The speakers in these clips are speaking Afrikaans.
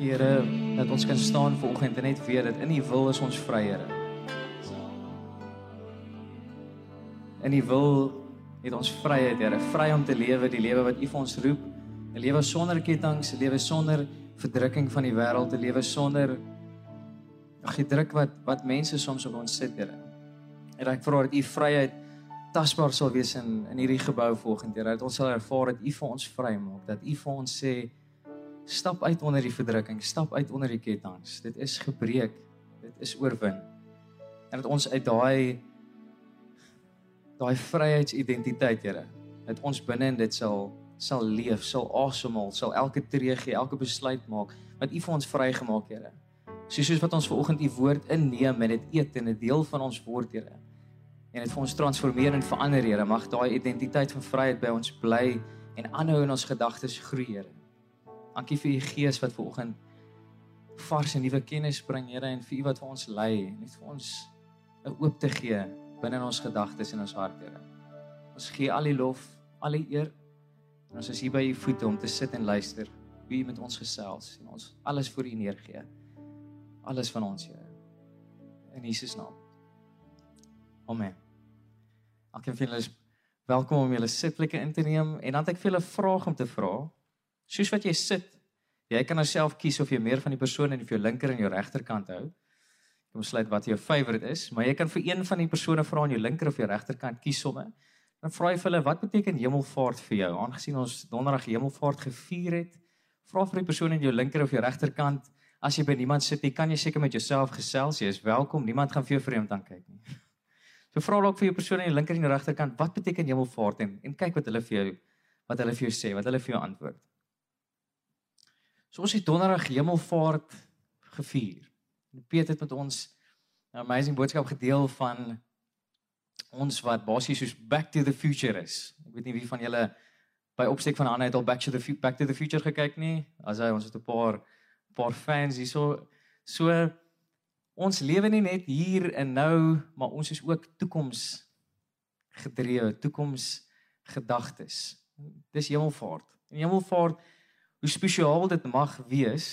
dankie Here dat ons kan staan vanoggend en net weet dat in U wil is ons vry, Here. In U wil het ons vryheid, Here, vry om te lewe die lewe wat U vir ons roep, 'n lewe sonder kettinge, 'n lewe sonder verdrukking van die wêreld, 'n lewe sonder die druk wat wat mense soms op ons sit, Here. En ek vra dat U vryheid tasbaar sal wees in in hierdie gebou volgende Here, dat ons sal ervaar dat U vir ons vrymaak, dat U vir ons sê stap uit onder die verdrukking, stap uit onder die kettinge. Dit is gebreek. Dit is oorwin. En dat ons uit daai daai vryheidsidentiteit, Here, dat ons binne in dit sal sal leef, sal asemhaal, sal elke tree gee, elke besluit maak wat U vir ons vrygemaak, Here. Soos soos wat ons ver oggend U woord inneem en dit eet en 'n deel van ons word, Here. En dit vir ons transformeer en verander, Here. Mag daai identiteit van vryheid by ons bly en aanhou in ons gedagtes groei, Here. Dankie vir u gees wat ver oggend vars en nuwe kennis bring, Here, en vir u wat vir ons lei, net vir ons 'n oop te gee binne in ons gedagtes en ons hart, Here. Ons gee al die lof, al die eer. En ons is hier by u voete om te sit en luister hoe u met ons gesels en ons alles voor u neergee. Alles van ons, Here. In Jesus naam. Amen. Elkeen van julle is welkom om julle sitplekke in te neem en dan het ek vir julle 'n vraag om te vra. Soos wat jy sit, jy kan jouself kies of jy meer van die persoon in jou linker en jou regterkant hou. Jy kan besluit wat jou favourite is, maar jy kan vir een van die persone vra aan jou linker of jou regterkant kies somme. Dan vra jy vir hulle wat beteken hemelvaart vir jou? Aangesien ons donderdag hemelvaart gevier het, vra vir die persoon in jou linker of jou regterkant as jy by niemand sit nie, kan jy seker met jouself gesels. Jy is welkom. Niemand gaan vir jou vreemd aankyk nie. So vra dalk vir jou persoon aan die linker en die regterkant, wat beteken hemelvaart en en kyk wat hulle vir jou wat hulle vir jou sê, wat hulle vir jou antwoord. So ons het donderdag hemelvaart gevier. En Piet het met ons 'n amazing boodskap gedeel van ons wat basies soos back to the future is. Ek weet nie wie van julle by opstek van Anna het al back to the back to the future gekyk nie. As hy ons het 'n paar paar fans hierso so ons lewe nie net hier en nou, maar ons is ook toekoms gedrewe, toekoms gedagtes. Dis hemelvaart. En hemelvaart hoe spesiaal dit mag wees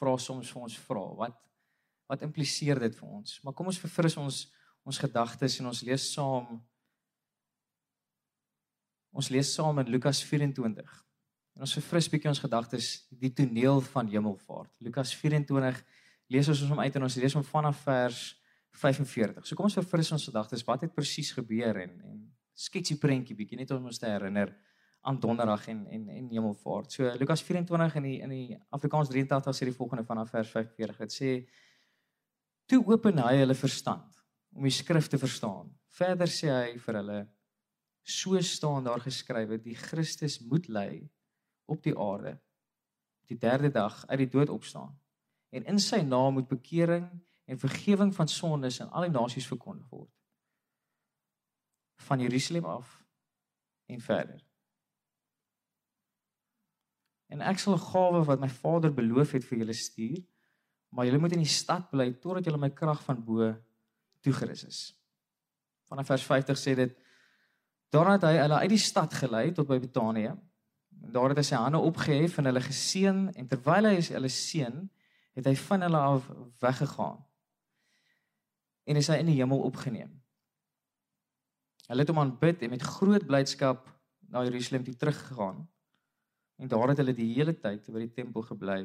vra soms vir ons vra wat wat impliseer dit vir ons? Maar kom ons verfris ons ons gedagtes en ons lees saam ons lees saam in Lukas 24 en ons verfris bietjie ons gedagtes die toneel van hemelvaart. Lukas 24 lees ons hom uit en ons lees hom vanaf vers 45 so kom ons verfris ons gedagtes wat het presies gebeur en en sketsie prentjie bietjie net om ons te herinner aan donderdag en en en hemelvaart. So Lukas 24 in die in die Afrikaans 83 sê die volgende vanaf vers 45. Dit sê toe open hy hulle verstand om die skrif te verstaan. Verder sê hy vir hulle so staan daar geskrywe die Christus moet ly op die aarde die derde dag uit die dood opstaan en in sy naam moet bekering en vergifnis van sondes aan al die nasies verkondig word van Jerusalem af en verder En ek sal 'n gawe wat my Vader beloof het vir julle stuur, maar julle moet in die stad bly totdat julle my krag van bo toegerus is. Vanaf vers 50 sê dit daarna het hy hulle uit die stad gelei tot by Betanië. Daar het hy sy hande opgehef en hulle geseën en terwyl hy hulle seën, het hy van hulle af weggegaan. En is hy in die hemel opgeneem. Hulle het hom aanbid en met groot blydskap na Jerusalem toe teruggegaan. En daar het hulle die hele tyd by die tempel gebly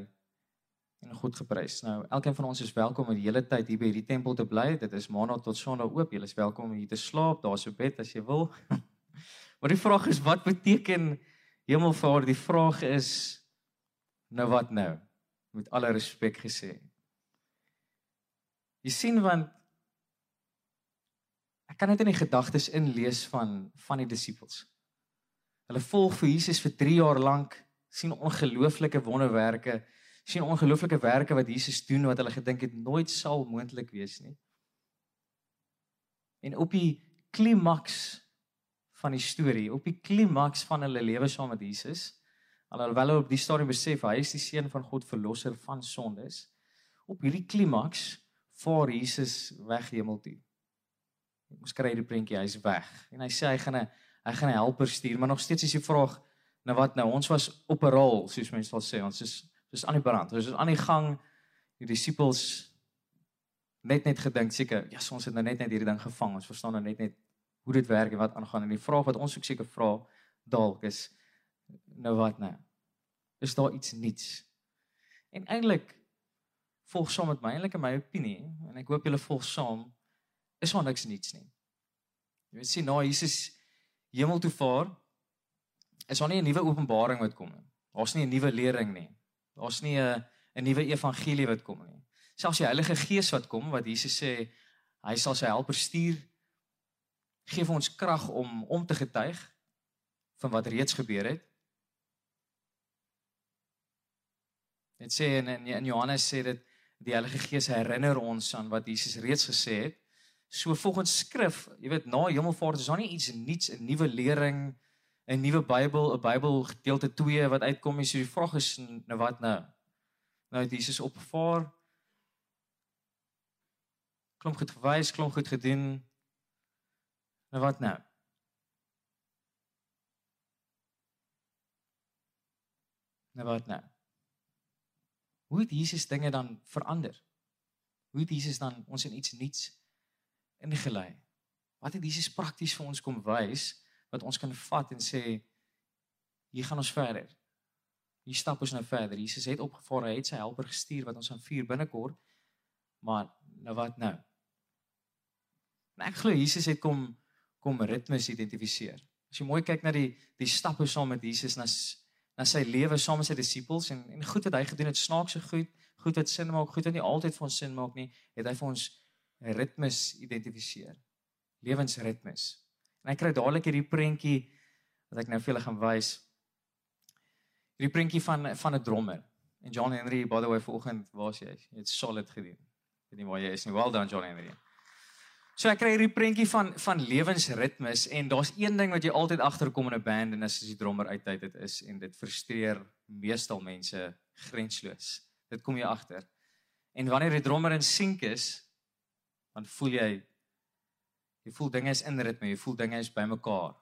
en God geprys. Nou, elkeen van ons is welkom om die hele tyd hier by hierdie tempel te bly. Dit is maandag tot sonderdag oop. Jy is welkom om hier te slaap. Daar's 'n bed as jy wil. maar die vraag is wat beteken Hemelvader? Die vraag is nou wat nou? Met alle respek gesê. Jy sien want ek kan net in die gedagtes inlees van van die disippels. Hulle volg vir Jesus vir 3 jaar lank sien ongelooflike wonderwerke, sien ongelooflike werke wat Jesus doen wat hulle gedink het nooit sal moontlik wees nie. En op die klimaks van die storie, op die klimaks van hulle lewe saam met Jesus, alhoewel hulle op die storie besef hy is die seun van God verlosser van sondes, op hierdie klimaks vaar Jesus weg hemel toe. Ons kry die prentjie, hy's weg. En hy sê hy gaan 'n hy gaan 'n helper stuur, maar nog steeds is die vraag Nou wat nou? Ons was op 'n rol, soos mense sal sê. Ons is soos aan die brand. Ons is aan die gang. Die disippels net net gedink seker, ja, ons het nou net net hierdie ding gevang. Ons verstaan nou net net hoe dit werk en wat aangaan. En die vraag wat ons ook seker vra dalk is nou wat nou? Is daar iets nuuts? En eintlik volg saam met my, eintlik in my opinie en ek hoop julle volg saam, is daar niks nuuts nie. Jy weet sien nou Jesus hemel toe vaar, is daar nie 'n nuwe openbaring wat kom nie. Daar's nie 'n nuwe lering nie. Daar's nie 'n 'n nuwe evangelie wat kom nie. Selfs die Heilige Gees wat kom wat Jesus sê hy sal sy helper stuur gee vir ons krag om om te getuig van wat reeds gebeur het. Dit sê in in Johannes sê dit die Heilige Gees herinner ons aan wat Jesus reeds gesê het. So volgens skrif, jy weet na hemelvaart is daar nie iets nuuts, 'n nuwe lering, 'n nuwe Bybel, 'n Bybel gedeelte 2 wat uitkom nie. So die vraag is nou wat nou? Nou het Jesus opgevaar. Klomp goed gewys, klomp goed gedoen. Nou wat nou? Nou wat nou? Hoe het Jesus dinge dan verander? Hoe het Jesus dan ons in iets nuuts ingelei? Wat het Jesus prakties vir ons kom wys wat ons kan vat en sê hier gaan ons verder. Hier stap ons nou verder. Jesus het opgevaar, hy het sy helper gestuur wat ons aan vuur binnekort. Maar nou wat nou? En ek glo Jesus het kom kom ritmes identifiseer. As jy mooi kyk na die die stappe saam met Jesus na na sy lewe saam met sy disippels en en goed wat hy gedoen het, snaakse goed, goed wat sin maak, goed wat nie altyd vir ons sin maak nie, het hy vir ons ritmes identifiseer. Lewensritmes. En ek kry dadelik hierdie prentjie wat ek nou vir julle gaan wys. Hierdie prentjie van van 'n drummer. En John Henry, by the way, vanoggend, waar's jy? Jy het solid gedoen. Ek weet nie waar jy is nie. Well done, John Henry. So ek kry hierdie prentjie van van lewensritmes en daar's een ding wat jy altyd agterkom in 'n band en as die drummer uit tyd dit is en dit frustreer meestal mense grensloos. Dit kom jy agter. En wanneer die drummer in sink is, dan voel jy jy voel dinge is in ritme, jy voel dinge is bymekaar.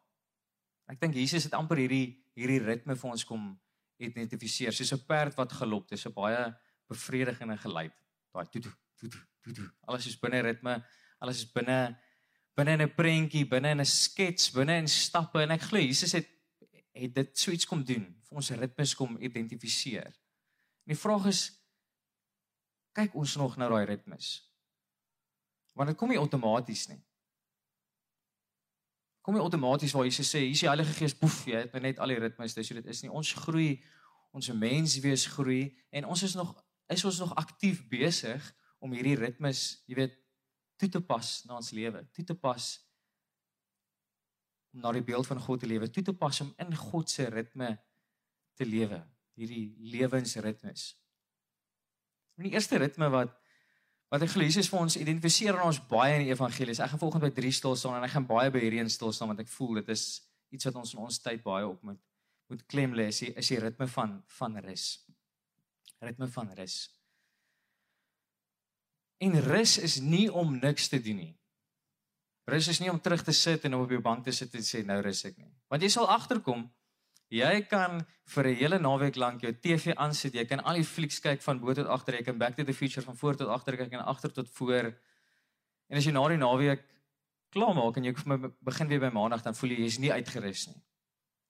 Ek dink Jesus het amper hierdie hierdie ritme vir ons kom identifiseer soos 'n perd wat galop. Dis 'n baie bevredigende geluid. Daai toe toe toe toe. Alles is binne ritme alles is binne binne 'n prentjie, binne 'n skets, binne in stappe en ek glo Jesus het het dit so iets kom doen, vir ons ritmes kom identifiseer. En die vraag is kyk ons nog na daai ritmes. Want dit kom nie outomaties nie. Kom nie outomaties waar Jesus sê, hier is die Heilige Gees, poef, jy het net al die ritmes, dis hoe dit is nie. Ons groei, ons mens wees groei en ons is nog is ons nog aktief besig om hierdie ritmes, jy weet, toe te pas na ons lewe, toe te pas om na die beeld van God te lewe, toe te pas om in God se ritme te lewe, hierdie lewensritmes. En die eerste ritme wat wat ek gelees is vir ons identifiseer ons baie in die evangelies. Ek gaan volgende by 3 stil staan en ek gaan baie by hierdie een stil staan want ek voel dit is iets wat ons in ons tyd baie op moet moet klem lê is die, is die ritme van van rus. Ritme van rus. En rus is nie om niks te doen nie. Rus is nie om terug te sit en op jou bank te sit en sê nou rus ek nie. Want jy sal agterkom jy kan vir 'n hele naweek lank jou TV aansit. Jy kan al die flieks kyk van bo tot agter. Jy kan Back to the Future van voor tot agter kyk en agter tot voor. En as jy na die naweek klaar maak en jy begin weer by maandag dan voel jy jy's nie uitgerus nie.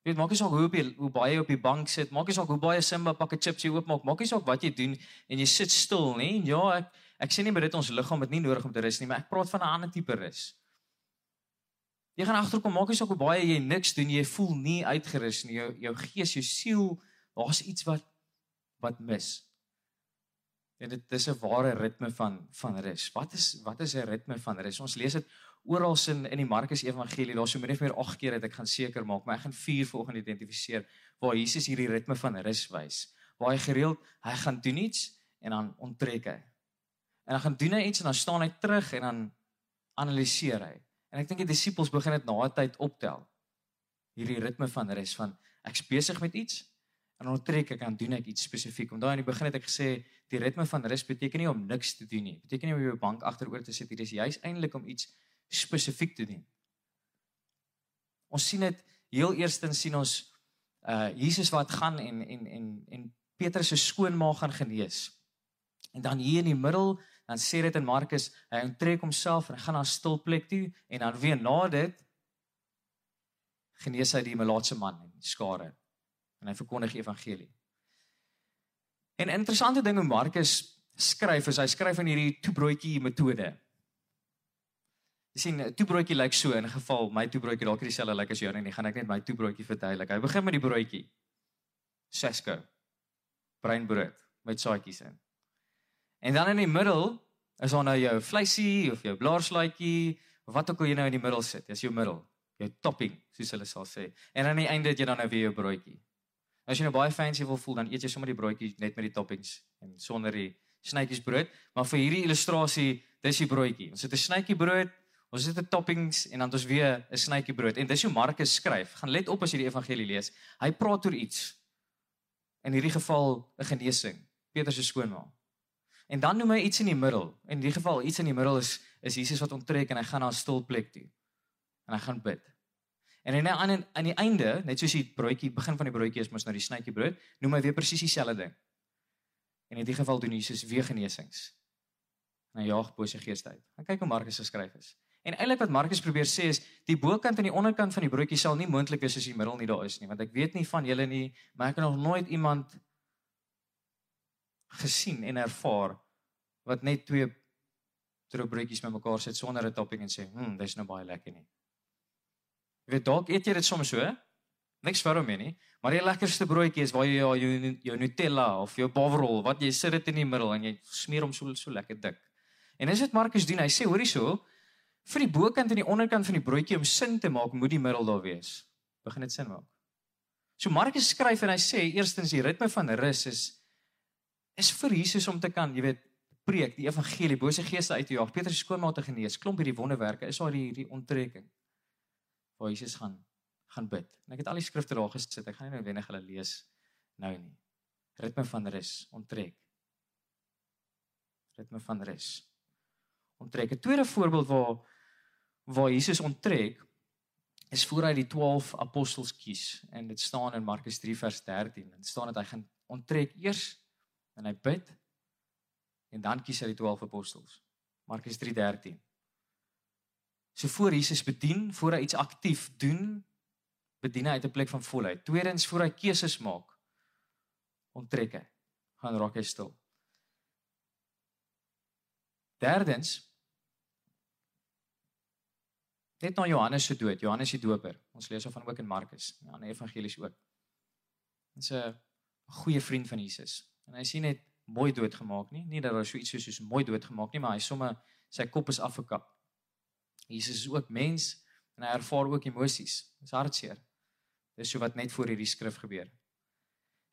Jy weet, maak nie saak hoe op jy hoe baie op die bank sit, maak nie saak hoe baie Simba pakke chips jy oopmaak, maak nie saak wat jy doen en jy sit stil, nê? Ja, ek Ek sê nie met dit ons liggaam het nie nodig om te rus nie, maar ek praat van 'n ander tipe rus. Jy gaan agterkom, maak nie saak hoe baie jy niks doen, jy voel nie uitgerus nie. Jou jou gees, jou siel, daar's iets wat wat mis. En dit is 'n ware ritme van van rus. Wat is wat is 'n ritme van rus? Ons lees dit oral in in die Markus Evangelie. Daar's so min of meer 8 keer dat ek gaan seker maak, maar ek gaan 4 volgende identifiseer waar Jesus hierdie ritme van rus wys. Waar hy gereeld hy gaan doen iets en dan onttrek hy. En dan gaan doen hy iets en dan staan hy terug en dan analiseer hy. En ek dink die disippels begin dit na 'n tyd optel. Hierdie ritme van res van ek's besig met iets en dan trek ek aan doen ek iets spesifiek. Om daai in die begin het ek gesê die ritme van rus beteken nie om niks te doen nie. Beteken nie om jou bank agteroor te sit hier. Dis juis eintlik om iets spesifiek te doen. Ons sien dit heel eerstens sien ons uh Jesus wat gaan en en en en Petrus se skoonma gaan genees. En dan hier in die middel, dan sê dit in Markus, hy onttrek homself en hy gaan na 'n stil plek toe en dan weer na dit genees hy die melaatse man en skare en hy verkondig die evangelie. En 'n interessante ding hoe Markus skryf is hy skryf in hierdie toebroodjie metode. Jy sien, 'n toebroodjie lyk so in geval my toebroodjie dalk dieselfde lyk as jou nie, gaan ek net my toebroodjie verduidelik. Hy begin met die broodjie. Sesco. Breinbrood met saadjies in. En dan in die middel is daar nou jou vleisie of jou blaarslaatjie of wat ook al jy nou in die middel sit. Dis jou middel, jou topping, soos hulle sal sê. En aan die einde het jy dan nou weer jou broodjie. As jy nou baie fancy wil voel, dan eet jy sommer die broodjie net met die toppings en sonder die snytjies brood, maar vir hierdie illustrasie, dis die broodjie. Ons het 'n snytjie brood Ons het 'n toppings en dan het ons weer 'n snytjie brood. En dis hoe Markus skryf. Gaan let op as jy die evangelie lees. Hy praat oor iets. In hierdie geval 'n genesing. Petrus se skoonma. En dan noem hy iets in die middel. In hierdie geval iets in die middel is is Jesus wat onttrek en hy gaan na 'n stil plek toe. En hy gaan bid. En aan aan aan die einde, net soos die broodjie begin van die broodjie is mos nou die snytjie brood, noem hy weer presies dieselfde ding. En in hierdie geval doen Jesus weer genesings. En hy jaag bose geeste uit. Dan kyk hoe Markus geskryf is. En eintlik wat Markus probeer sê is die bokant en die onderkant van die broodjie sal nie moontlik wees as die middel nie daar is nie, want ek weet nie van julle nie, maar ek het nog nooit iemand gesien en ervaar wat net twee troe broodjies met mekaar sit sonder 'n topping en sê, "Hm, dis nou baie lekker nie." Jy weet dalk eet jy dit soms so, niks vir hom nie, maar die lekkerste broodjie is waar jy jou jou, jou Nutella of jou bovrol, wat jy sit dit in die middel en jy smeer hom so so lekker dik. En dis wat Markus doen. Hy sê, hoorie so, vir die bokant en die onderkant van die broodjie om sin te maak, moet die middel daar wees. Begin dit sin maak. So Markus skryf en hy sê eerstens die ritme van rus is is vir Jesus om te kan, jy weet, preek die evangelie, bose geeste uit te jaag, Petrus skoonma te genees, klomp hierdie wonderwerke, is daar hierdie onttrekking waar Jesus gaan gaan bid. En ek het al die skrifte daar gesit. Ek gaan nie nou wenig hulle lees nou nie. Ritme van rus, onttrek. Ritme van rus. Onttrek. 'n Tweede voorbeeld waar waar Jesus onttrek is voor hy die 12 apostels kies en dit staan in Markus 3 vers 13. Dit staan dat hy gaan onttrek eers en hy bid en dan kies hy die 12 apostels. Markus 3:13. So voor Jesus bedien, voor hy iets aktief doen, bedien hy uit 'n plek van volheid. Tweedens voor hy keuses maak, onttrek hy. Gaan raak hy stil. Derdens Net na Johannes se dood, Johannes die Doper. Ons lees daarvan ook in Markus, in ander evangelies ook. Hy's 'n goeie vriend van Jesus. En hy sien net mooi doodgemaak nie, nie dat daar so iets soos soos mooi doodgemaak nie, maar hy somme sy kop is afgekap. Jesus is ook mens en hy ervaar ook emosies. Dis hartseer. Dis so wat net voor hierdie skrif gebeur.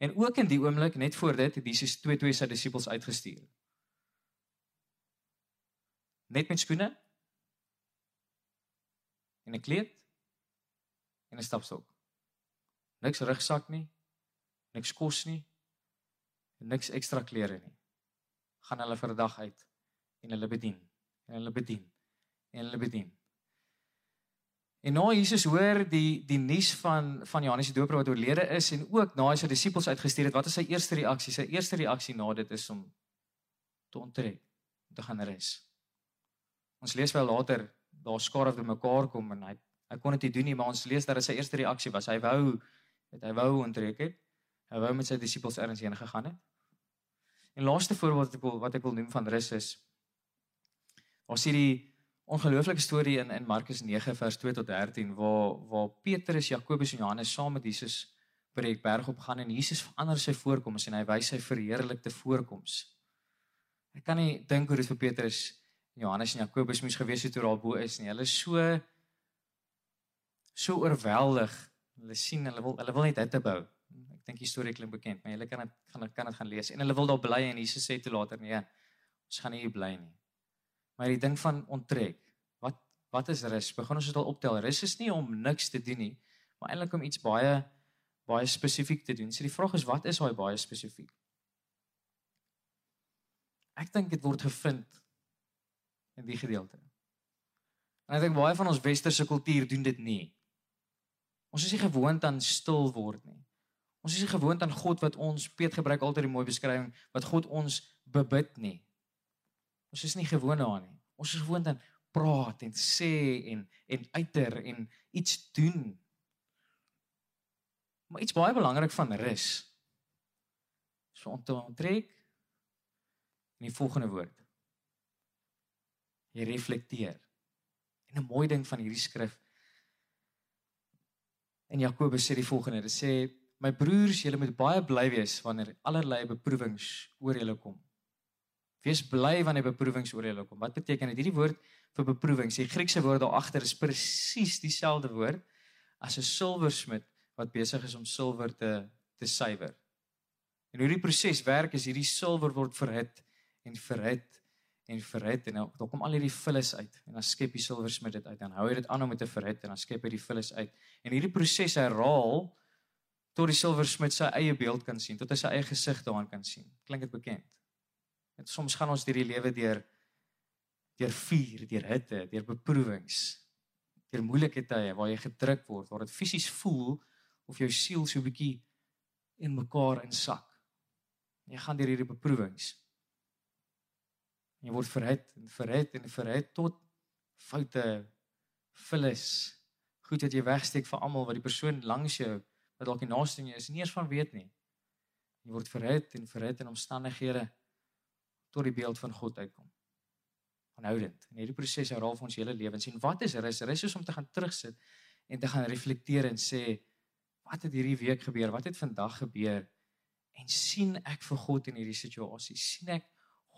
En ook in die oomblik net voor dit het Jesus twee twee sy disippels uitgestuur. Net met skoene en 'n kleed en 'n stapstok. Niks rugsak nie, niks kos nie en niks ekstra klere nie. Gaan hulle vir 'n dag uit en hulle bedien en hulle bedien en hulle bedien. En nou Jesus hoor die die nuus van van Johannes die Doper wat oorlede is en ook na hy sy disippels uitgestuur het, wat is sy eerste reaksie? Sy eerste reaksie na dit is om te onttrek, om te gaan rus. Ons lees wel later daar skare te mekaar kom en hy hy kon dit nie doen nie, maar ons lees dat sy eerste reaksie was. Hy wou het hy wou onttrek het. Hy wou met sy disippels ergens heen gegaan het. En laaste voorbeeld wat ek wil wat ek wil noem van rus is ons sien die ongelooflike storie in in Markus 9 vers 2 tot 13 waar waar Petrus, Jakobus en Johannes saam met Jesus by die berg op gaan en Jesus verander sy voorkoms en hy wys sy verheerlikte voorkoms. Ek kan nie dink hoe dit vir Petrus Johannes en Jakobus moes gewees het toe daar bo is nie. Hulle is so so oorweldig. Hulle sien hulle wil hulle wil net hitte bou. Ek dink die storie klink bekend, maar julle kan dit gaan kan dit gaan lees. En hulle wil daar bly en Jesus sê toe later nee, ons gaan nie hier bly nie. Maar die ding van onttrek. Wat wat is rus? Begin ons dit al optel. Rus is nie om niks te doen nie, maar eintlik om iets baie baie spesifiek te doen. So die vraag is wat is daai baie spesifiek? Ek dink dit word gevind in die gedeelte. En ek dink baie van ons westerse kultuur doen dit nie. Ons is nie gewoond aan stil word nie. Ons is nie gewoond aan God wat ons Piet gebruik altyd die mooi beskrywing wat God ons bebid nie. Ons is nie gewoond daaraan nie. Ons is gewoond aan praat en sê en en uiter en iets doen. Maar iets baie belangrik van rus. So om te onttrek in die volgende woord. Jy reflekteer. En 'n mooi ding van hierdie skrif en Jakobus sê die volgende. Dit sê my broers, julle moet baie bly wees wanneer allerlei beproewings oor julle kom. Wees bly wanneer beproewings oor julle kom. Wat beteken dit? Hierdie woord vir beproewings, die Griekse woord daar agter is presies dieselfde woord as 'n silversmid wat besig is om silwer te te suiwer. En hoe die proses werk is hierdie silwer word verhit en verhit en verhit en dan kom al hierdie vullis uit en dan skep die silversmid dit uit en hou hy dit aan om dit te verhit en dan skep hy die vullis uit. En hierdie proses herhaal tot die silversmid sy eie beeld kan sien, tot hy sy eie gesig daarin kan sien. Klink dit bekend? En soms gaan ons deur die lewe deur deur vuur, deur hitte, deur beproewings, deur moeilike tye waar jy gedruk word, waar dit fisies voel of jou siel so 'n bietjie in mekaar insak. Jy gaan deur hierdie beproewings. Jy word verhit en verhit en verhit tot foute vullis goed wat jy wegsteek vir almal wat die persoon langs jou wat dalk die naaste in jou is nie eens van weet nie. Jy word verhit en verhit in omstandighede tot die beeld van God uitkom. Aanhoudend. En hierdie proses herhaal vir ons hele lewens. En wat is rus? Rus is om te gaan terugsit en te gaan reflekteer en sê wat het hierdie week gebeur? Wat het vandag gebeur? En sien ek vir God in hierdie situasie? sien ek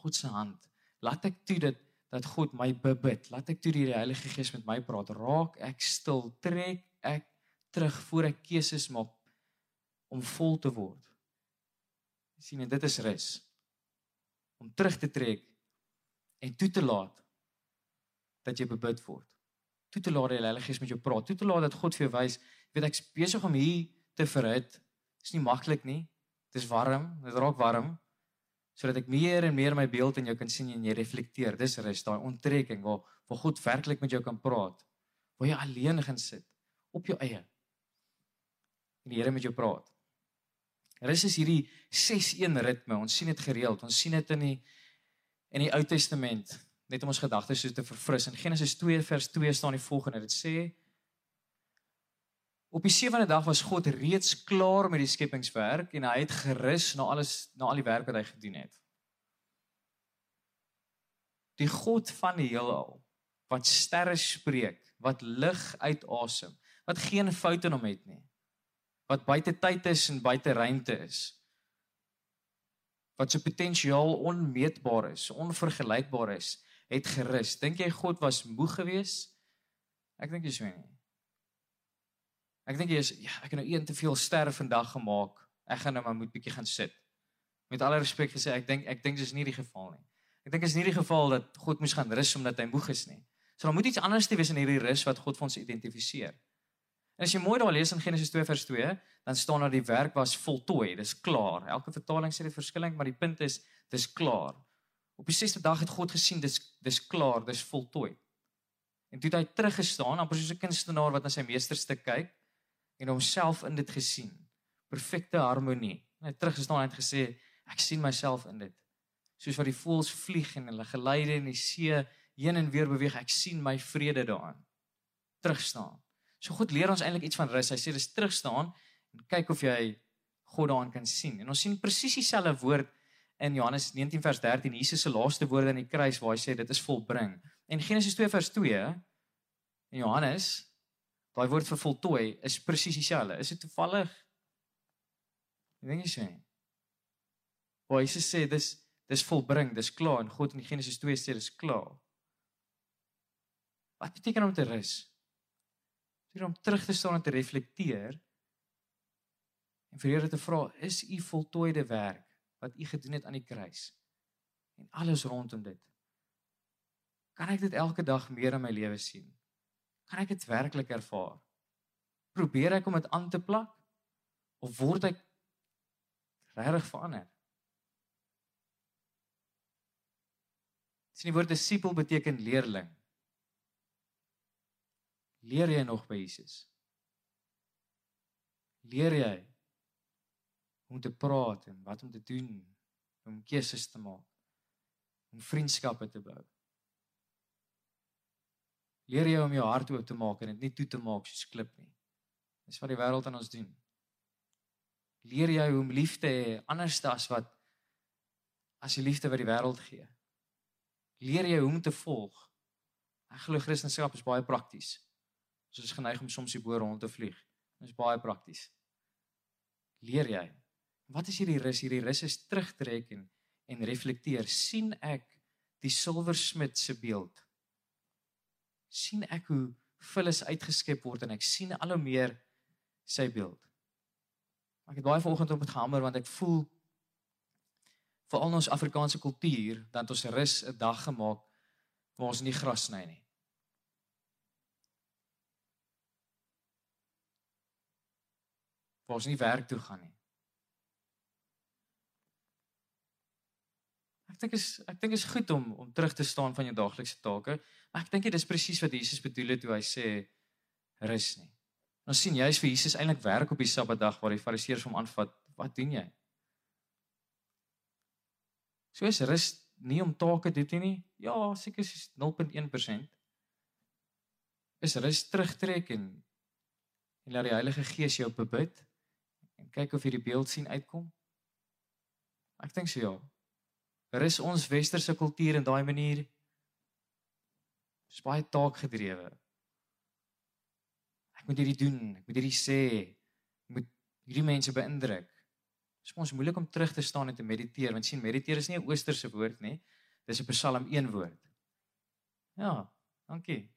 God se hand? Laat ek toe dit dat God my bebid. Laat ek toe die Heilige Gees met my praat. Raak ek stil, trek ek terug voor ek keuses maak om vol te word. sien en dit is rus. Om terug te trek en toe te laat dat jy bebid word. Toe te laat die Heilige Gees met jou praat. Toe te laat dat God vir jou wys, weet ek's besig om hier te verhit. Dis nie maklik nie. Dis warm, dit raak warm sodat ek meer en meer my beeld in jou kan sien en jy reflekteer. Dis rus daai onttrekking waar waar God werklik met jou kan praat. Waar jy alleen gaan sit op jou eie. En die Here met jou praat. Rus is hierdie 6-1 ritme. Ons sien dit gereeld. Ons sien dit in die in die Ou Testament net om ons gedagtes so te verfris. In Genesis 2 vers 2 staan die volgende. Dit sê Op die sewende dag was God reeds klaar met die skepingswerk en hy het gerus na alles na al die werk wat hy gedoen het. Die God van die heelal wat sterre spreek, wat lig uitasem, wat geen foute in hom het nie. Wat buite tyd is en buite ruimte is. Wat sy potensiaal onmeetbaar is, onvergelykbaar is, het gerus. Dink jy God was moeg geweest? Ek dink jy sê nie. Ek dink jy is ja, ek het nou een te veel sterre vandag gemaak. Ek gaan nou maar moet bietjie gaan sit. Met alle respek gesê, ek dink ek dink dis nie die geval nie. Ek dink is nie die geval dat God moes gaan rus omdat hy moeg is nie. So daar moet iets anders te wees in hierdie rus wat God vir ons identifiseer. En as jy mooi daar lees in Genesis 2 vers 2, dan staan daar die werk was voltooi, dis klaar. Elke vertaling sê dit verskillend, maar die punt is dis klaar. Op die 6de dag het God gesien dis dis klaar, dis voltooi. En toe het hy teruggestaan, amper soos 'n kunstenaar wat na sy meesterstuk kyk en homself in dit gesien. Perfekte harmonie. Hy het teruggestaan en het gesê ek sien myself in dit. Soos wat die voëls vlieg en hulle geleide in die see heen en weer beweeg, ek sien my vrede daarin. Terugstaan. So God leer ons eintlik iets van rus. Hy sê dis terugstaan en kyk of jy God daarin kan sien. En ons sien presies dieselfde woord in Johannes 19 vers 13, Jesus se laaste woorde aan die kruis waar hy sê dit is volbring. En Genesis 2 vers 2 in Johannes Daai woord vir voltooi is presies dieselfde. Is dit toevallig? Ek dink jy sê. Waar Jesus sê dis dis volbring, dis klaar en God in Genesis 2 sê dis klaar. Wat beteken om te rus? Dit om terug te staan en te reflekteer en vir Here te vra, is u voltooide werk wat u gedoen het aan die kruis en alles rondom dit. Kan ek dit elke dag meer in my lewe sien? Kan ek dit werklik ervaar? Probeer ek om dit aan te plak of word ek regtig verander? Sien die woord disipel beteken leerling. Leer jy nog by Jesus? Leer jy om te praat en wat om te doen, om keuses te maak, om vriendskappe te bou. Leer jy om jou hart oop te maak en dit nie toe te maak soos klip nie. Dis wat die wêreld aan ons doen. Leer jy hoe om lief te hê anders as wat as die liefde wat die wêreld gee. Leer jy hoe om te volg. Ek glo Christendom is baie prakties. Ons is geneig om soms die bo rond te vlieg. Dit is baie prakties. Leer jy? Wat is hierdie rus? Hierdie rus is terugtrek en en reflekteer. sien ek die silversmid se beeld? sien ek hoe vullis uitgeskep word en ek sien al hoe meer sy beeld. Ek het baie vanoggend op dit gehamer want ek voel vir al ons Afrikaanse kultuur dat ons rus 'n dag gemaak waar ons nie gras sny nie. Waar ons nie werk toe gaan nie. Ek dink is ek dink is goed om om terug te staan van jou daaglikse take, maar ek dink dit is presies wat Jesus bedoel het toe hy sê rus nie. Ons sien juist vir Jesus eintlik werk op die Sabbatdag waar die Fariseërs hom aanvat. Wat doen jy? So is rus nie om take te doen nie. Ja, seker is 0.1%. Is rus terugtrek en en laat die Heilige Gees jou bebid en kyk of jy die beeld sien uitkom. Ek dink so ja. Rus ons westerse kultuur in daai manier is baie taakgedrewe. Ek moet hierdie doen, ek moet hierdie sê, ek moet hierdie mense beïndruk. Dit is ons moeilik om terug te staan en te mediteer, want sien mediteer is nie 'n oosterse woord nie. Dis 'n Psalm 1 woord. Ja, dankie.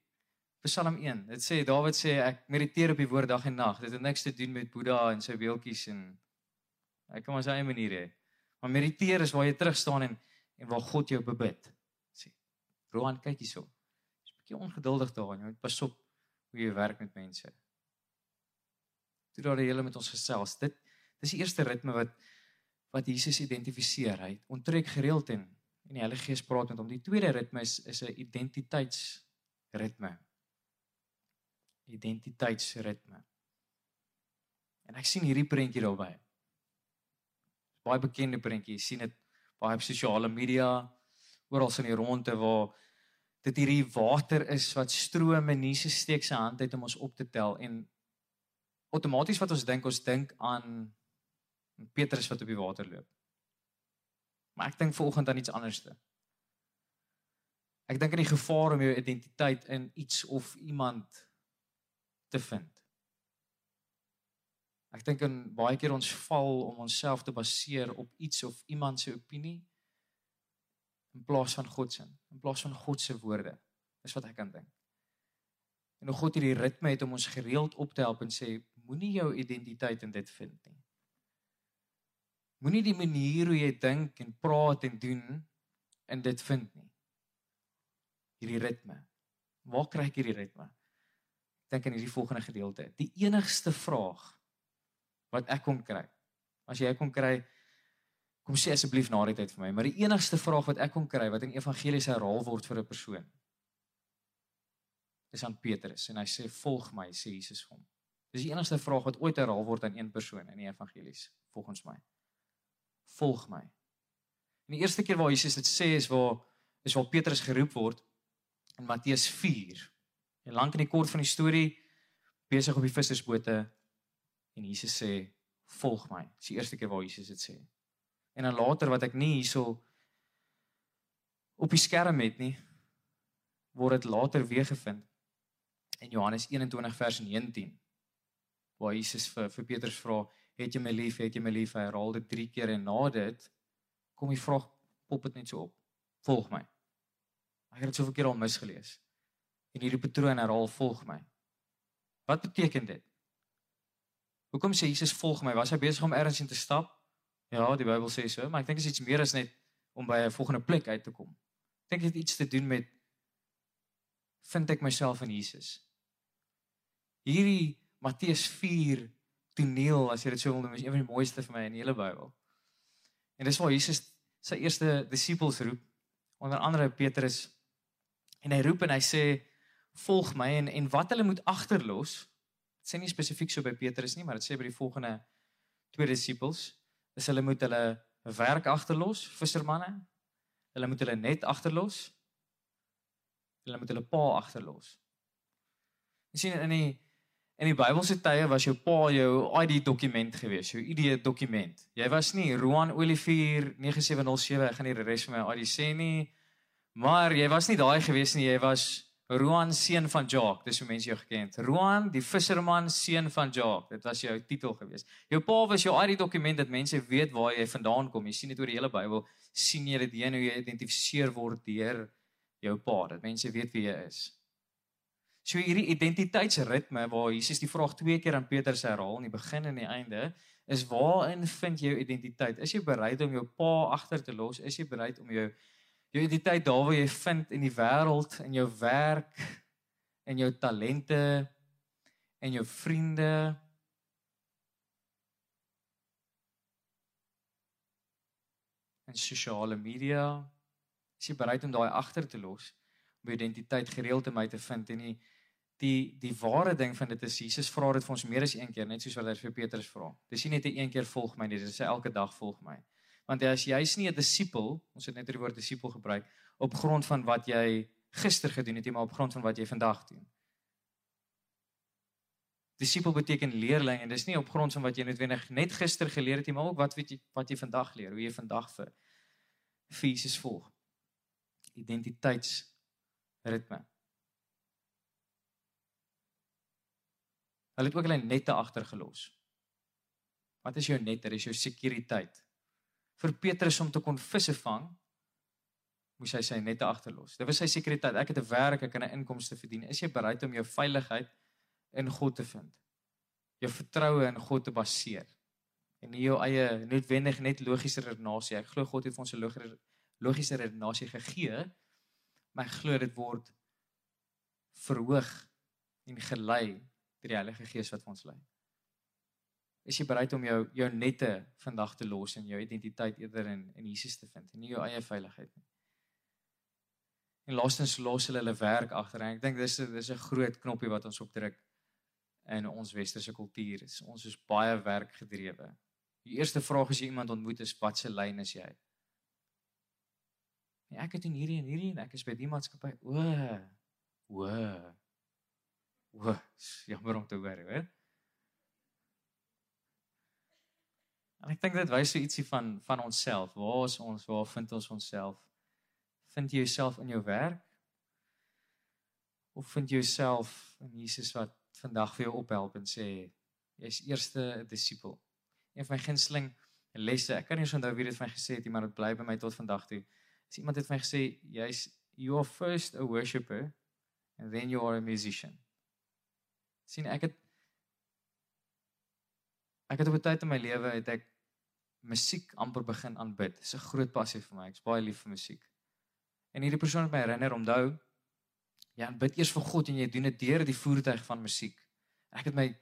Psalm 1. Dit sê Dawid sê ek mediteer op die woord dag en nag. Dit het niks te doen met Boeddha en sy beeldjies en hy kan maar sy eie manier hê. Maar mediteer is waar jy terug staan en en waar God jou bebid. Sê. Roan kyk hierso. Jy's 'n bietjie ongeduldig daar, jy moet pas op hoe jy werk met mense. Toe daar die hele met ons gesels. Dit dis die eerste ritme wat wat Jesus identifiseer. Hy onttrek gereeld en en die Heilige Gees praat met hom. Die tweede ritme is is 'n identiteitsritme. Identiteitsritme. En ek sien hierdie prentjie daarby. Baie bekende prentjie. Jy sien dit baie op sosiale media oral in die ronde waar dit hierdie water is wat stroom en Jesus steek sy hand uit om ons op te tel en outomaties wat ons dink ons dink aan Petrus wat op die water loop. Maar ek dink vanoggend aan iets anderste. Ek dink aan die gevaar om jou identiteit in iets of iemand te vind. Ek dink in baie keer ons val om onsself te baseer op iets of iemand se opinie in plaas van God se, in plaas van God se woorde. Dis wat ek kan dink. En hoe God hierdie ritme het om ons gereeld op te help en sê moenie jou identiteit in dit vind nie. Moenie die manier hoe jy dink en praat en doen in dit vind nie. Hierdie ritme. Waar kry ek hierdie ritme? Dink in hierdie volgende gedeelte. Die enigste vraag wat ek kon kry. As jy kon kry kom sê asseblief na die tyd vir my, maar die enigste vraag wat ek kon kry wat in evangelies herhaal word vir 'n persoon is aan Petrus en hy sê volg my sê Jesus vir hom. Dis die enigste vraag wat ooit herhaal word aan een persoon in die evangelies volgens my. Volg my. En die eerste keer waar Jesus dit sê is waar is waar Petrus geroep word in Matteus 4. En lank in die kort van die storie besig op die vissersbote en Jesus sê volg my. Dis die eerste keer waar Jesus dit sê. En dan later wat ek nie hierso op die skerm het nie word dit later weer gevind in Johannes 21 vers 19 waar Jesus vir vir Petrus vra het jy my lief? Het jy my lief? Hy herhaal dit 3 keer en na dit kom die vraag pop dit net so op. Volg my. Ek het dit soveel keer al misgelees en hierdie patroon herhaal volg my wat beteken dit Hoekom sê Jesus volg my? Was hy besig om ergens in te stap? Ja, die Bybel sê so, maar ek dink dit is iets meer as net om by 'n volgende plek uit te kom. Ek dink dit het iets te doen met vind ek myself in Jesus. Hierdie Matteus 4 toneel, as jy dit sou wil noem, is een van die mooiste vir my in die hele Bybel. En dis waar Jesus sy eerste disippels roep, onder andere Petrus. En hy roep en hy sê volg my en en wat hulle moet agterlos sê nie spesifiek so by Petrus nie, maar dit sê by die volgende twee disippels is hulle moet hulle werk agterlos, vissermanne. Hulle moet hulle net agterlos. Hulle moet hulle pa agterlos. Jy sien in die in die Bybelse tye was jou pa jou ID dokument gewees, jou ID dokument. Jy was nie Roan Olivier 9707, ek gaan nie die res van my ID sê nie. Maar jy was nie daai gewees nie, jy was Roan seun van Jacques, dis hoe mense jou geken het. Roan, die visserman seun van Jacques. Dit was jou titel gewees. Jou pa was jou ID dokument dat mense weet waar jy vandaan kom. Jy sien dit oor die hele Bybel, sien jy dit hoe jy identifiseer word deur jou pa, dat mense weet wie jy is. So hierdie identiteitsritme waar Jesus die vraag twee keer aan Petrus herhaal in die begin en die einde, is waarin vind jy jou identiteit? Is jy bereid om jou pa agter te los? Is jy bereid om jou jou identiteit daar waar jy vind in die wêreld, in jou werk, in jou talente, in jou vriende. En sosiale media. Is jy bereid om daai agter te los om jou identiteit gereeld in my te vind en die die die ware ding van dit is Jesus vra dit vir ons meer as een keer net soos wat hy vir Petrus vra. Dis nie net 'n een keer volg my nie, dis elke dag volg my. Want as jy's nie 'n disipel, ons het net die woord disipel gebruik, op grond van wat jy gister gedoen het, maar op grond van wat jy vandag doen. Disipel beteken leerling en dis nie op grond van wat jy noodwendig net gister geleer het nie, maar ook wat weet jy wat jy vandag leer, hoe jy vandag vir Jesus volg. Identiteitsritme. Hulle het ook hulle nette agtergelos. Wat is jou net? Dit is jou sekuriteit vir Petrus om te kon visse vang, moes hy sy nette agterlos. Dit was sy sekuriteit. Ek het 'n werk, ek kan 'n inkomste verdien. Is jy bereid om jou veiligheid in God te vind? Jou vertroue in God te baseer en nie jou eie noodwendig net logiese redenasie. Ek glo God het vir ons 'n logiese redenasie gegee, maar ek glo dit word verhoog en gelei deur die Heilige Gees wat vir ons lei. Is jy bereid om jou jou nette vandag te los en jou identiteit eerder in in Jesus te vind en nie jou eie veiligheid nie? En laastens los hulle hulle werk agter en ek dink dis dis 'n groot knoppie wat ons opdruk in ons westerse kultuur. Is, ons is baie werkgedrewe. Die eerste vraag as jy iemand ontmoet is wat se lyn is jy? Nee, ek het in hierdie en hierdie en ek is by die maatskappy. O. O. O. Jammer om te hoor, hoor. En ek dink dit wys so ietsie van van onsself. Waar is ons? Waar vind ons onsself? Vind jy jouself in jou werk? Of vind jy jouself in Jesus wat vandag vir jou ophelp en sê jy's eerste 'n disipel? Een van my gunsteling lesse, ek kan nie onthou wie dit vir my gesê het nie, maar dit bly by my tot vandag toe. As iemand het vir my gesê jy's you are first a worshipper and then you are a musician. sien ek het ek het op 'n tyd in my lewe het ek musiek amper begin aanbid. Dis 'n groot passie vir my. Ek's baie lief vir musiek. En hierdie persoon het my herinner onthou jy aanbid eers vir God en jy doen dit deur die voertuig van musiek. Ek het my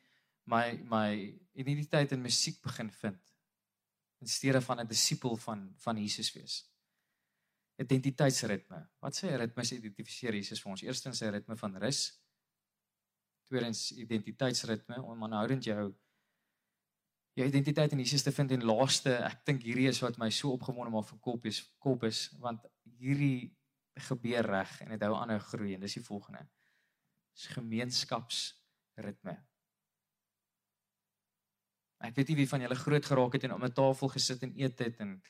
my my identiteit in musiek begin vind in steede van 'n disipel van van Jesus wees. Identiteitsritme. Wat sê ritmes identifiseer Jesus vir ons? Eerstens sy ritme van rus. Tweedens identiteitsritme om aanhoudend jou jou identiteit in Jesus te vind en laaste ek dink hierdie is wat my so opgewonde maak vir kop is kop is want hierdie gebeur reg en dit hou aanhou groei en dis die volgende. Is gemeenskapsritme. Ek weet nie wie van julle groot geraak het en om 'n tafel gesit en eet het en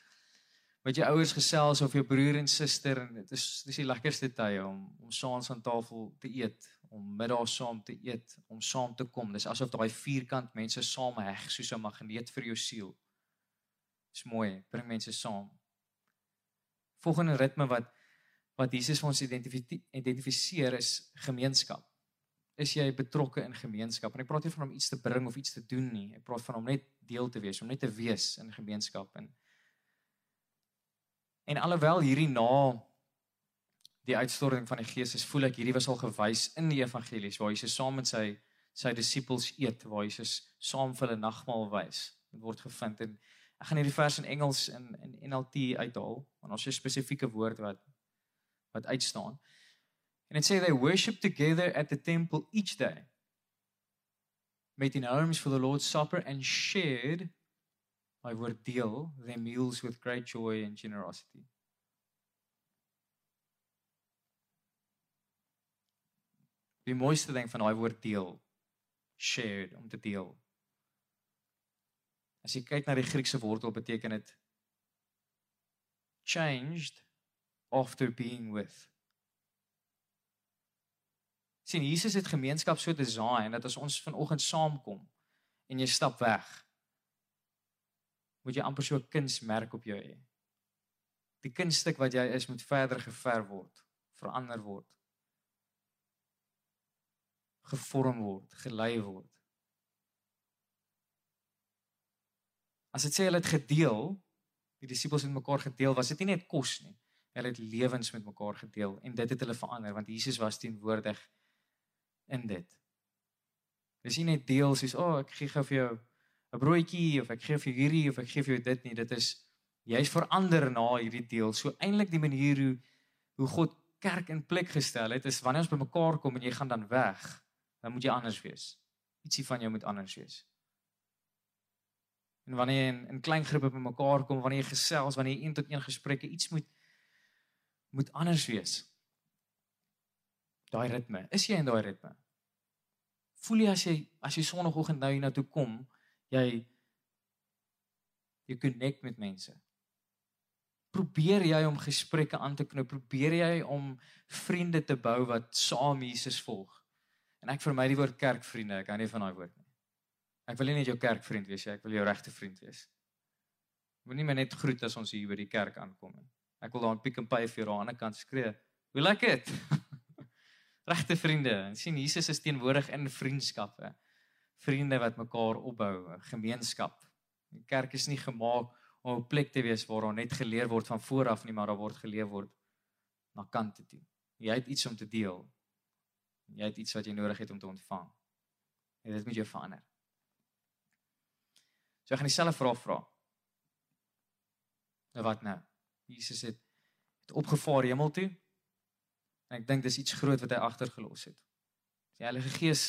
met jou ouers gesels of jou broer en suster en dit is dis die lekkerste tye om om saans aan tafel te eet om middag saam te eet, om saam te kom. Dis asof daai vierkant mense saam heg soos 'n magneet vir jou siel. Dis mooi, bring mense saam. Volgende ritme wat wat Jesus vir ons identifiseer is gemeenskap. Is jy betrokke in gemeenskap? En ek praat nie van om iets te bring of iets te doen nie. Ek praat van om net deel te wees, om net te wees in gemeenskap en En alhoewel hierdie na die uitstorting van die Gees is, voel ek hierdie was al gewys in die evangelies waar Jesus saam met sy sy disippels eet, waar Jesus saam vir hulle nagmaal wys. Dit word gevind en ek gaan hierdie vers in Engels in in NLT uithaal, want ons het 'n spesifieke woord wat wat uitstaan. And it say they worship together at the temple each day. Made in arms for the Lord's supper and shared daai woord deel, their meals with great joy and generosity. Die mooiste ding van daai woord deel, shared om te deel. As jy kyk na die Griekse wortel beteken dit changed after being with. Sien Jesus het gemeenskap so design dat as ons vanoggend saamkom en jy stap weg, moet jy amper so 'n kunsmerk op jou hê. Die kunststuk wat jy is moet verder geverf word, verander word. Gevorm word, gelei word. As dit sê hulle het gedeel, die disippels het mekaar gedeel, was dit nie net kos nie. Hulle het lewens met mekaar gedeel en dit het hulle verander want Jesus was teenwoordig in dit. Dis nie net deel soos, "O, oh, ek gee gou vir jou 'n broodjie of ek gee vir hierdie of ek gee vir jou dit nie." Dit is jy's verander na hierdie deel. So eintlik die manier hoe hoe God kerk in plek gestel het, is wanneer ons bymekaar kom en jy gaan dan weg, dan moet jy anders wees. Ietsie van jou moet anders wees. En wanneer jy in, in klein groepe bymekaar kom, wanneer jy gesels, wanneer jy een tot een gesprekke, iets moet moet anders wees daai ritme. Is jy in daai ritme? Voel jy as jy as jy sonoggend nou hiernatoe kom, jy jy connect met mense. Probeer jy om gesprekke aan te knoop, probeer jy om vriende te bou wat saam Jesus volg. En ek vermy die woord kerkvriende, ek hou nie van daai woord nie. Ek wil nie net jou kerkvriend wees nie, ek wil jou regte vriend wees. Moenie my net groet as ons hier by die kerk aankom nie. Ek wil daar 'n Pick n Pay vir jou aan die ander kant skree. We like it. regte vriende. En sien Jesus is teenwoordig in vriendskappe. Vriende wat mekaar opbou, gemeenskap. Die kerk is nie gemaak om 'n plek te wees waar daar net geleer word van vooraf nie, maar daar word geleer word na kante toe. Jy het iets om te deel. Jy het iets wat jy nodig het om te ontvang. En dit moet jou verander. So ek gaan dieselfde vraag vra. Nou wat nou? Jesus het het opgevaar hemel toe En ek dink dis iets groot wat hy agtergelos het. Die Heilige Gees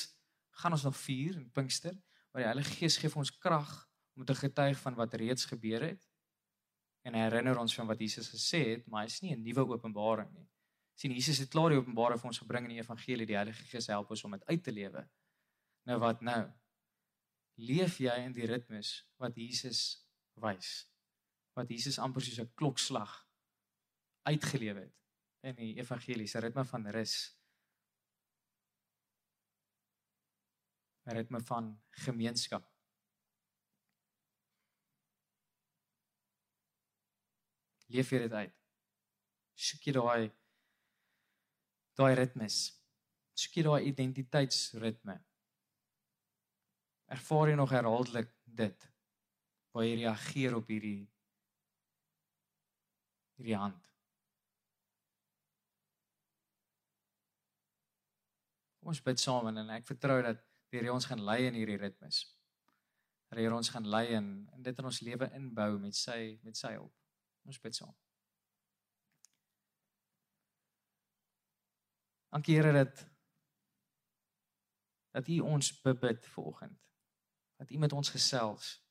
gaan ons nog vier in Pinkster, maar die Heilige Gees gee vir ons krag om te getuig van wat reeds gebeur het. En herinner ons van wat Jesus gesê het, maar hy's nie 'n nuwe openbaring nie. Sien Jesus het klaar die openbaring vir ons gebring in die evangelie, die Heilige Gees help ons om dit uit te lewe. Nou wat nou? Leef jy in die ritmes wat Jesus wys? Wat Jesus amper soos 'n klokslag uitgelewe het in die evangeliese ritme van rus. 'n ritme van gemeenskap. Leef jy dit uit? Soek jy daai daai ritmes? Soek jy daai identiteitsritme? Ervaar jy nog herhaaldelik dit waar jy reageer op hierdie hierdie hand? Kom ons bid saam en ek vertrou dat die Here ons gaan lei in hierdie ritmes. Dat die Here ons gaan lei en in dit in ons lewe inbou met sy met sy hulp. Ons bid saam. Dankie Here dat dat U ons bebid vanoggend. Dat U met ons gesels.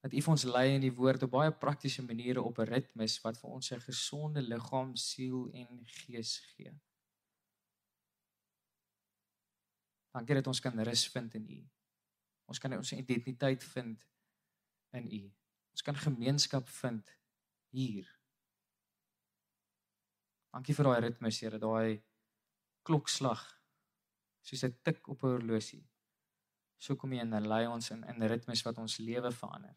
Dat U vir ons lei in die woord op baie praktiese maniere op 'n ritmes wat vir ons 'n gesonde liggaam, siel en gees gee. Dankie dat ons kan rus vind in U. Ons kan ons identiteit vind in U. Ons kan gemeenskap vind hier. Dankie vir daai ritmes, Here, daai klokslag soos 'n tik op 'n horlosie. So kom jy en lei ons in in ritmes wat ons lewe verander.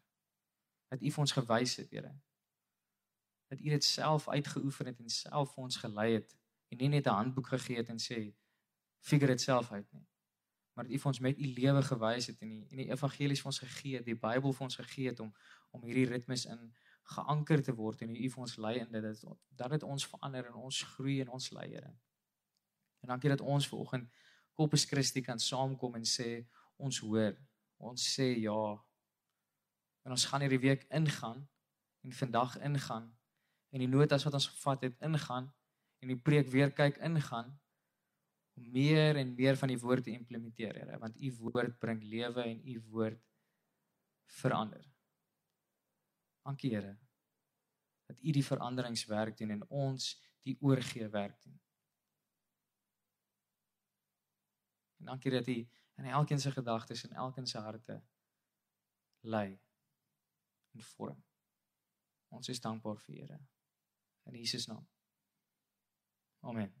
Dat U vir ons gewys het, Here. Dat U dit self uitgeoefen het en self vir ons gelei het en nie net 'n handboek gegee het en sê figure dit self uit nie maar dat U vir ons met U lewe gewys het en die en die evangelies vir ons gegee het, die Bybel vir ons gegee het om om hierdie ritmes in geanker te word en U vir ons lei in dit dat dit ons verander en ons groei en ons lei Here. En dankie dat ons vanoggend Kopes Christi kan saamkom en sê ons hoor, ons sê ja. En ons gaan hierdie week ingaan en vandag ingaan en die notas wat ons gevat het ingaan en die preek weer kyk ingaan om meer en meer van die woord te implementeer, Here, want u woord bring lewe en u woord verander. Dankie Here dat U die veranderingswerk doen en ons die oorgee werk doen. En dankie dat U in elkeen se gedagtes en elkeen se harte lei en vorm. Ons is dankbaar vir Here. In Jesus naam. Amen.